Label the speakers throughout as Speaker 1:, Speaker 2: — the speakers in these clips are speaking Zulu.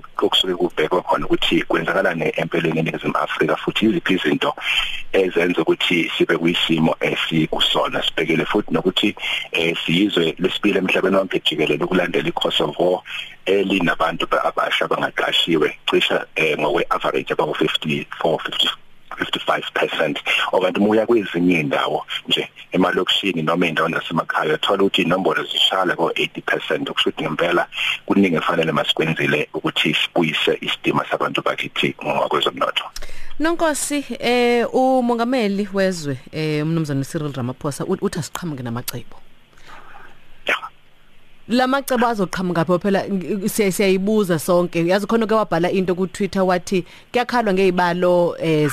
Speaker 1: kokusuke kubhekwa khona ukuthi kwenzakalani empeleni eNingizimu Afrika futhi iziphi izinto ezenza ukuthi sibe kuyisimo esikusona? Sibhekele futhi nokuthi eh siyizwe lesibili emhlabeni wonke jikelele ukulandela iKosovo elinabantu abasha abangaqashiwe cisha eh ngokwe average about 54 50 55% okanti muya kwezinye indawo nje emalokishini noma indawo zasemakhaya uthola ukuthi inombolo zishale ko 80% okusho ukuthi ngempela kuningi efanele masikwenzile ukuthi sibuyise isidima sabantu bakithi ngokwezomnotho.
Speaker 2: Nonkosi eh umongameli wezwe eh umnumzana Cyril Ramaphosa uthi asiqhamuke namacebo. Lamacebo azoqhamuka phela siyayibuza sonke. Yazi khona ke wabhala into ku Twitter wathi kuyakhalwa ngezibalo eh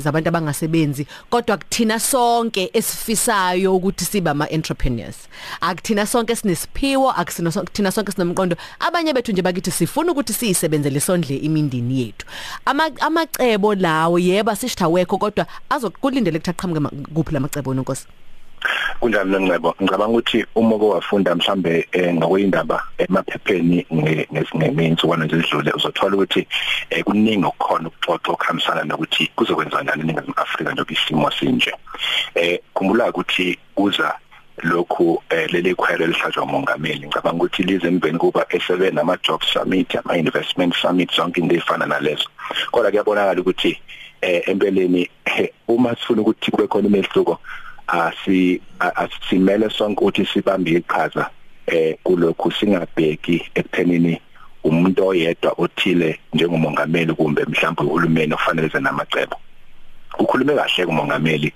Speaker 2: zabantu abangasebenzi kodwa kuthina sonke esifisayo ukuthi sibe ama entrepreneurs akuthina sonke sinesiphiwo akusina sonke kuthina sonke sinomqondo. Abanye bethu nje bakithi sifuna ukuthi siyisebenzele sondle imindini yethu. Amacebo lawo yeba sishitha wekho kodwa azokulindele ukuthi aqhamuke kuphi lamacebo nonkosi?
Speaker 1: Kunjani nengcebo? Ngicabanga ukuthi uma kowafunda mhlambe ngokwindaba emaphepheni ngezinsukwana nje ezidlule uzothola ukuthi kuningi okukhona ukuxoxa okuhambisana nokuthi kuzokwenza njani eNingizimu Afrika njengoba isimo sinje. Eh khumbula ukuthi kuza lokhu leli khwelo elihlatshwa umongameli ngicabanga ukuthi lize emveni kuba esebe nama job summit ama investment summit zonke into ezifana nalezo. Kodwa kuyabonakala ukuthi eh empeleni uma sifuna ukuthi kube khona imehluko asi asimele sonke ukuthi sibambe iqhaza eh kulokhu singabheki ekuthenini umuntu oyedwa othile njengomongameli kumbe mhlawumbe uhulumeni ofanele zenamacebo ukhulume kahle kumongameli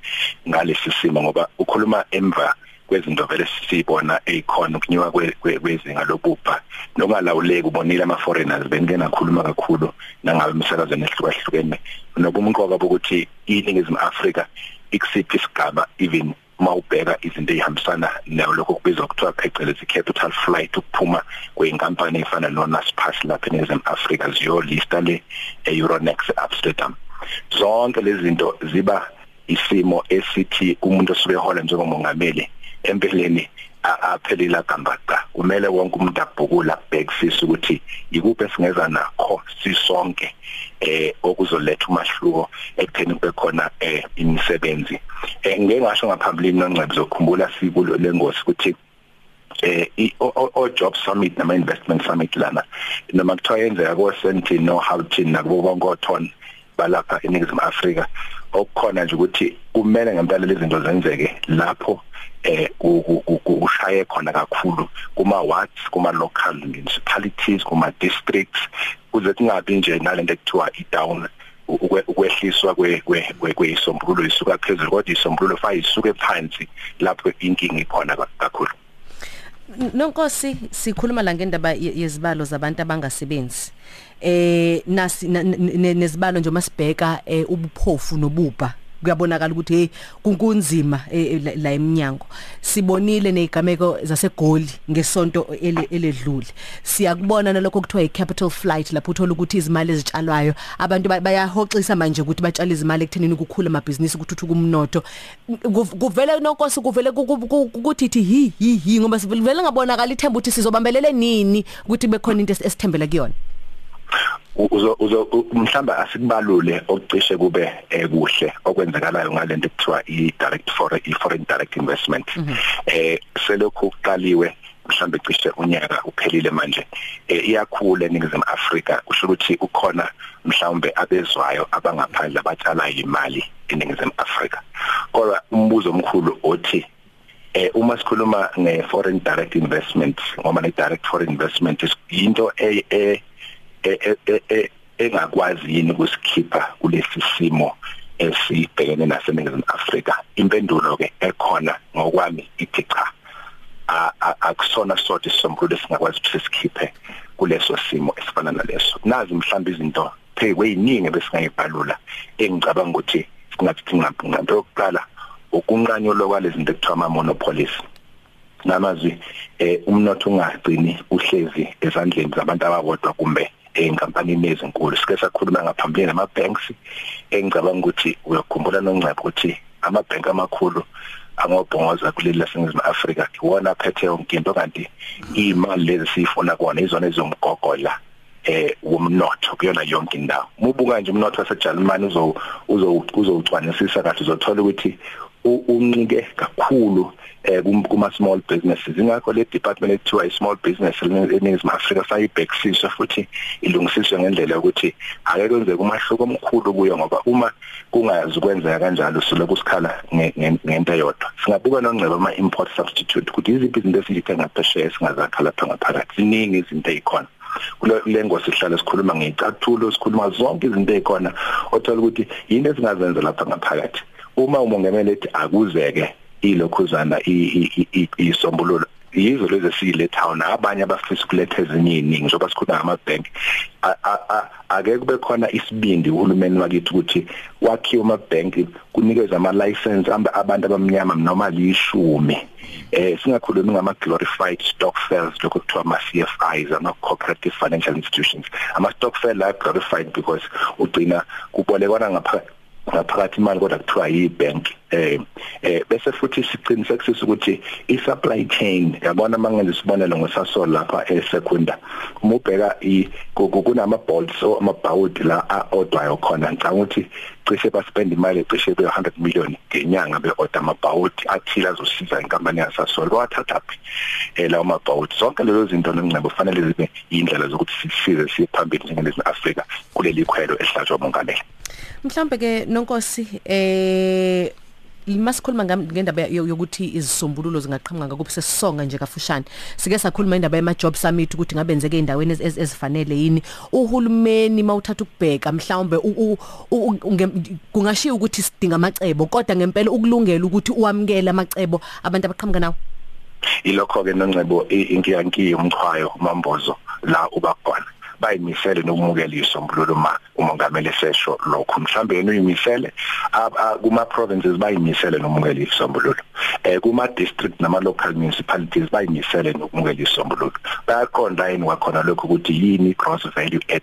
Speaker 1: ngalesi simo ngoba ukhuluma emva kwezinto vele sibona ekhona ukunyuka kwezinga lobubha nokungalawuleki ubonile ama foreigners bengena khuluma kakhulu nangabe emsakazweni ehlukahlukene nobumqoka bokuthi iningizimu Afrika ikusiphi isigaba even mawubheka izinto ezihambisana nayo lokho kubizwa kuthiwa phecelezi capital flight ukuphuma kweinkampani efana no Naspers lapha eNingizimu Afrika ziyo lista le Euronext Amsterdam. Zonke lezi zinto ziba isimo esithi umuntu osuke ehola njengomongameli empeleni aphelile gambaqa kumele wonke umuntu abhukula bhekisisa ukuthi ikuphi esingeza nakho sisonke eh okuzoletha umahluko ekutheni kube khona eh imisebenzi. Eh ngeke ngasho ngaphambilini noncebe zokukhumbula sikulo lengosi ukuthi eh o job summit nama investment summit lana noma kuthiwa yenzeka ko Senti no Houghton nakubo bonke othon balapha eNingizimu Afrika okukhona nje ukuthi kumele ngempela lezi zinto zenzeke lapho eh ushaye khona kakhulu kuma wards kuma local municipalities kuma districts kuze kungabi nje nalento ekuthiwa i-down ukwehliswa kweyisombululo isuka phezulu kodwa isombululo fa isuke phansi lapho inkingi ikhona. kakhulu
Speaker 2: Nonkosi sikhuluma la ngendaba yezibalo zabantu abangasebenzi. Eh nasi nezibalo nje masibheka ubuphofu nobubha. Kuyabonakala ukuthi hey kunkunzima la eminyango sibonile nezigameko zasegoli ngesonto eledlule. Siyakubona nalokho kuthiwa icapital flight lapho uthola ukuthi izimali ezitshalwayo abantu bayahoxisa manje ukuthi batshale izimali ekuthenini ukukhula amabhizinisi ukuthuthuka umnotho. Kuvele nonkosi kuvele ukuthi ithi hi hi hi ngoba sivele ngabonakala ithemba ukuthi sizobambelele nini ukuthi bekhona into esithembela kuyona.
Speaker 1: Uzo mhlamba asikubalule okucishe kube ekuhle okwenzakalayo ngalento ekuthiwa i-direct foreign i-foreign direct investment. Eh selokhu kuqaliwe mhlambe cishe unyaka uphelile manje. Iyakhula eningizimu Afrika kusho ukuthi ukhona mhlawumbe abezwayo abangaphandle abatshala imali eningizimu Afrika. Kodwa umbuzo omkhulu othi eh uma sikhuluma nge-foreign direct investment ngoba ne-direct foreign investment into e engakwazi yini ukusikhipha kulesi simo esibhekene naseNingizimu Afrika. Impendulo ke ekhona ngokwami ithi cha akusona sodwa isombululo esingakwazi ukuthi sikhiphe kuleso simo esifana naleso. Nazi mhlawumbe izinto phe kweyiningi besingayibhalula engicabanga ukuthi singathi ngaphinda yokuqala ukunqanyulwa kwalezi zinto ekuthiwa ama monopolies namazwi eh umnotho ungagcini uhlezi ezandleni zabantu ababodwa kumbe enkampanini ezinkulu. Sike sakhuluma ngaphambili nama banks engicabanga ukuthi uyakhumbula nongcebo ukuthi ama bank amakhulu angobhongoza kuleli laseNingizimu Afrika. Iwona aphethe yonke into kanti imali lezi sifuna kona izona ezomgogodla eh womnotho kuyona yonke indawo. Mubuka nje umnotho waseJalimani uzo uzowucwanisisa kahle uzothola ukuthi uncike kakhulu eh kuma small businesses. Ingakho le department ethiwa i small business eNingizimu Afrika sayibhekisiswa futhi ilungisiswe ngendlela ukuthi ake kwenzeke umahluko omkhulu kuyo ngoba uma kungazi kwenzeka kanjalo siloku sikhala ngento eyodwa. Singabuka nongcebo ama import substitute ukuthi iziphi izinto esizithenga phesheya singazakhala lapha ngaphakathi? Ziningi izinto ezikhona kule ngosi sihlala sikhuluma ngecathulo sikhuluma zonke izinto ezikhona othola ukuthi yini esingazenza lapha ngaphakathi? Uma umongameli ethi akuzeke ilokhuzana isombululo. Yizo lezi esiyilethayo nabanye abafisa ukuletha ezinye iningi njengoba sikhuluma ngama bank ake kube khona isibindi uhulumeni wakithi ukuthi wakhiwa ama bank kunikeza ama license abantu abamnyama noma lishumi. Eh singakhulumi ngama glorified stokvels lokho kuthiwa ama CFIs ama cooperative financial institutions. Ama stokvel la glorified because ugcina kubolekwana ngapha ngaphakathi imali kodwa kuthiwa yibank eh eh bese futhi siqinisekisa ukuthi i-supply chain yabona mangenze isibonelo ngosasol lapha esekunda uma ubheka kunama bolts o amabhawudi la odwayo khona ngicabanga ukuthi cishe baspend imali cishe be 100 million ngenyanga be-order amabhawudi athile azosiza inkampani yasasol wathathaphi eh lawo mabhawudi zonke lezo zinto nongcebo kufanele zibe indlela zokuthi sisize siye phambili njengelizwe Afrika kuleli khwelo ehlatshwa umongameli.
Speaker 2: Mhlawumbe ke nonkosi eh masikhuluma ngendaba yokuthi izisombululo zingaqhamuka ngakuphi sesisonga nje kafushane. Sike sakhuluma indaba yema job summit ukuthi ngabenzeke endaweni ezifanele yini. Uhulumeni mawuthatha ukubheka mhlawumbe kungashiya ukuthi sidinga amacebo kodwa ngempela ukulungela ukuthi uwamukele amacebo abantu abaqhamuka nawo.
Speaker 1: Ilokho ke nongcebo inkiyankiyo umchwayo mambozo la uba khona. Bayimisele nokumukela isombululo ma umongameli sesho lokho. Mhlambe yena uyimisele kuma provinces bayimisele nokumukela isombululo eh kuma district nama local municipalities bayimisele nokumukela isombululo bayaqonda yini kwakhona lokho ukuthi yini gross value add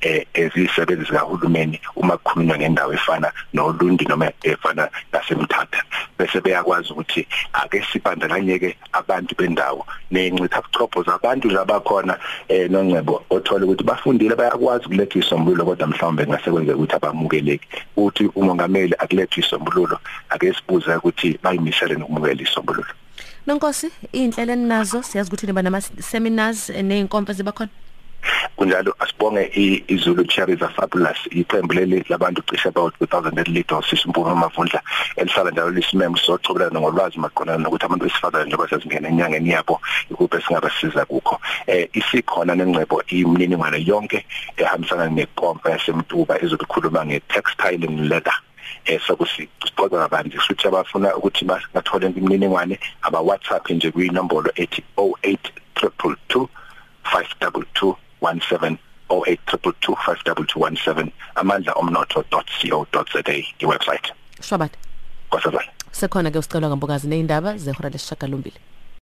Speaker 1: eh ezisebenzi zikahulumeni uma kukhulunywa ngendawo efana nolundi noma efana nasemthatha? Bese beyakwazi ukuthi ake sibandakanyeke abantu bendawo nencitha buchopho zabantu labakhona eh nongcebo othola ukuthi bafundile bayakwazi ukuletha isombululo kodwa mhlawumbe ngase kwenzeka ukuthi abamukeleki. Uthi umongameli akulethe isombululo ake sibuze ukuthi bayimisele nokumukela isombululo
Speaker 2: Nonkosi inhlelo enazo siyazi ukuthi niba nama seminars nezinkonference zibakhona?
Speaker 1: Kunjalo asibonge iZulu Cherries Fabulous iqembu leli labantu cishe about 2000 elilidwa sisimpuma amavundla elihlala njalo lisimeme sochobelana ngolwazi maqondana nokuthi abantu besifazane njengoba sezingena enyangeni yabo ikuphi singabasiza kukho. Eh isikhona nengcebo imininingwane yonke ehambisana nepompa yasemtuba ezokukhuluma ngetextile and leather eh sokusixoxa kabanzi. Futhi abafuna ukuthi bathole imininingwane aba WhatsApp nje kuyinombolo ethi 08222 522 17 0822525217 amandla omnotho.co.za iwebsite.
Speaker 2: Shwabat
Speaker 1: Kwasazana
Speaker 2: Sekhona ke usicela ngambokazi neindaba zehora lesishaka lombili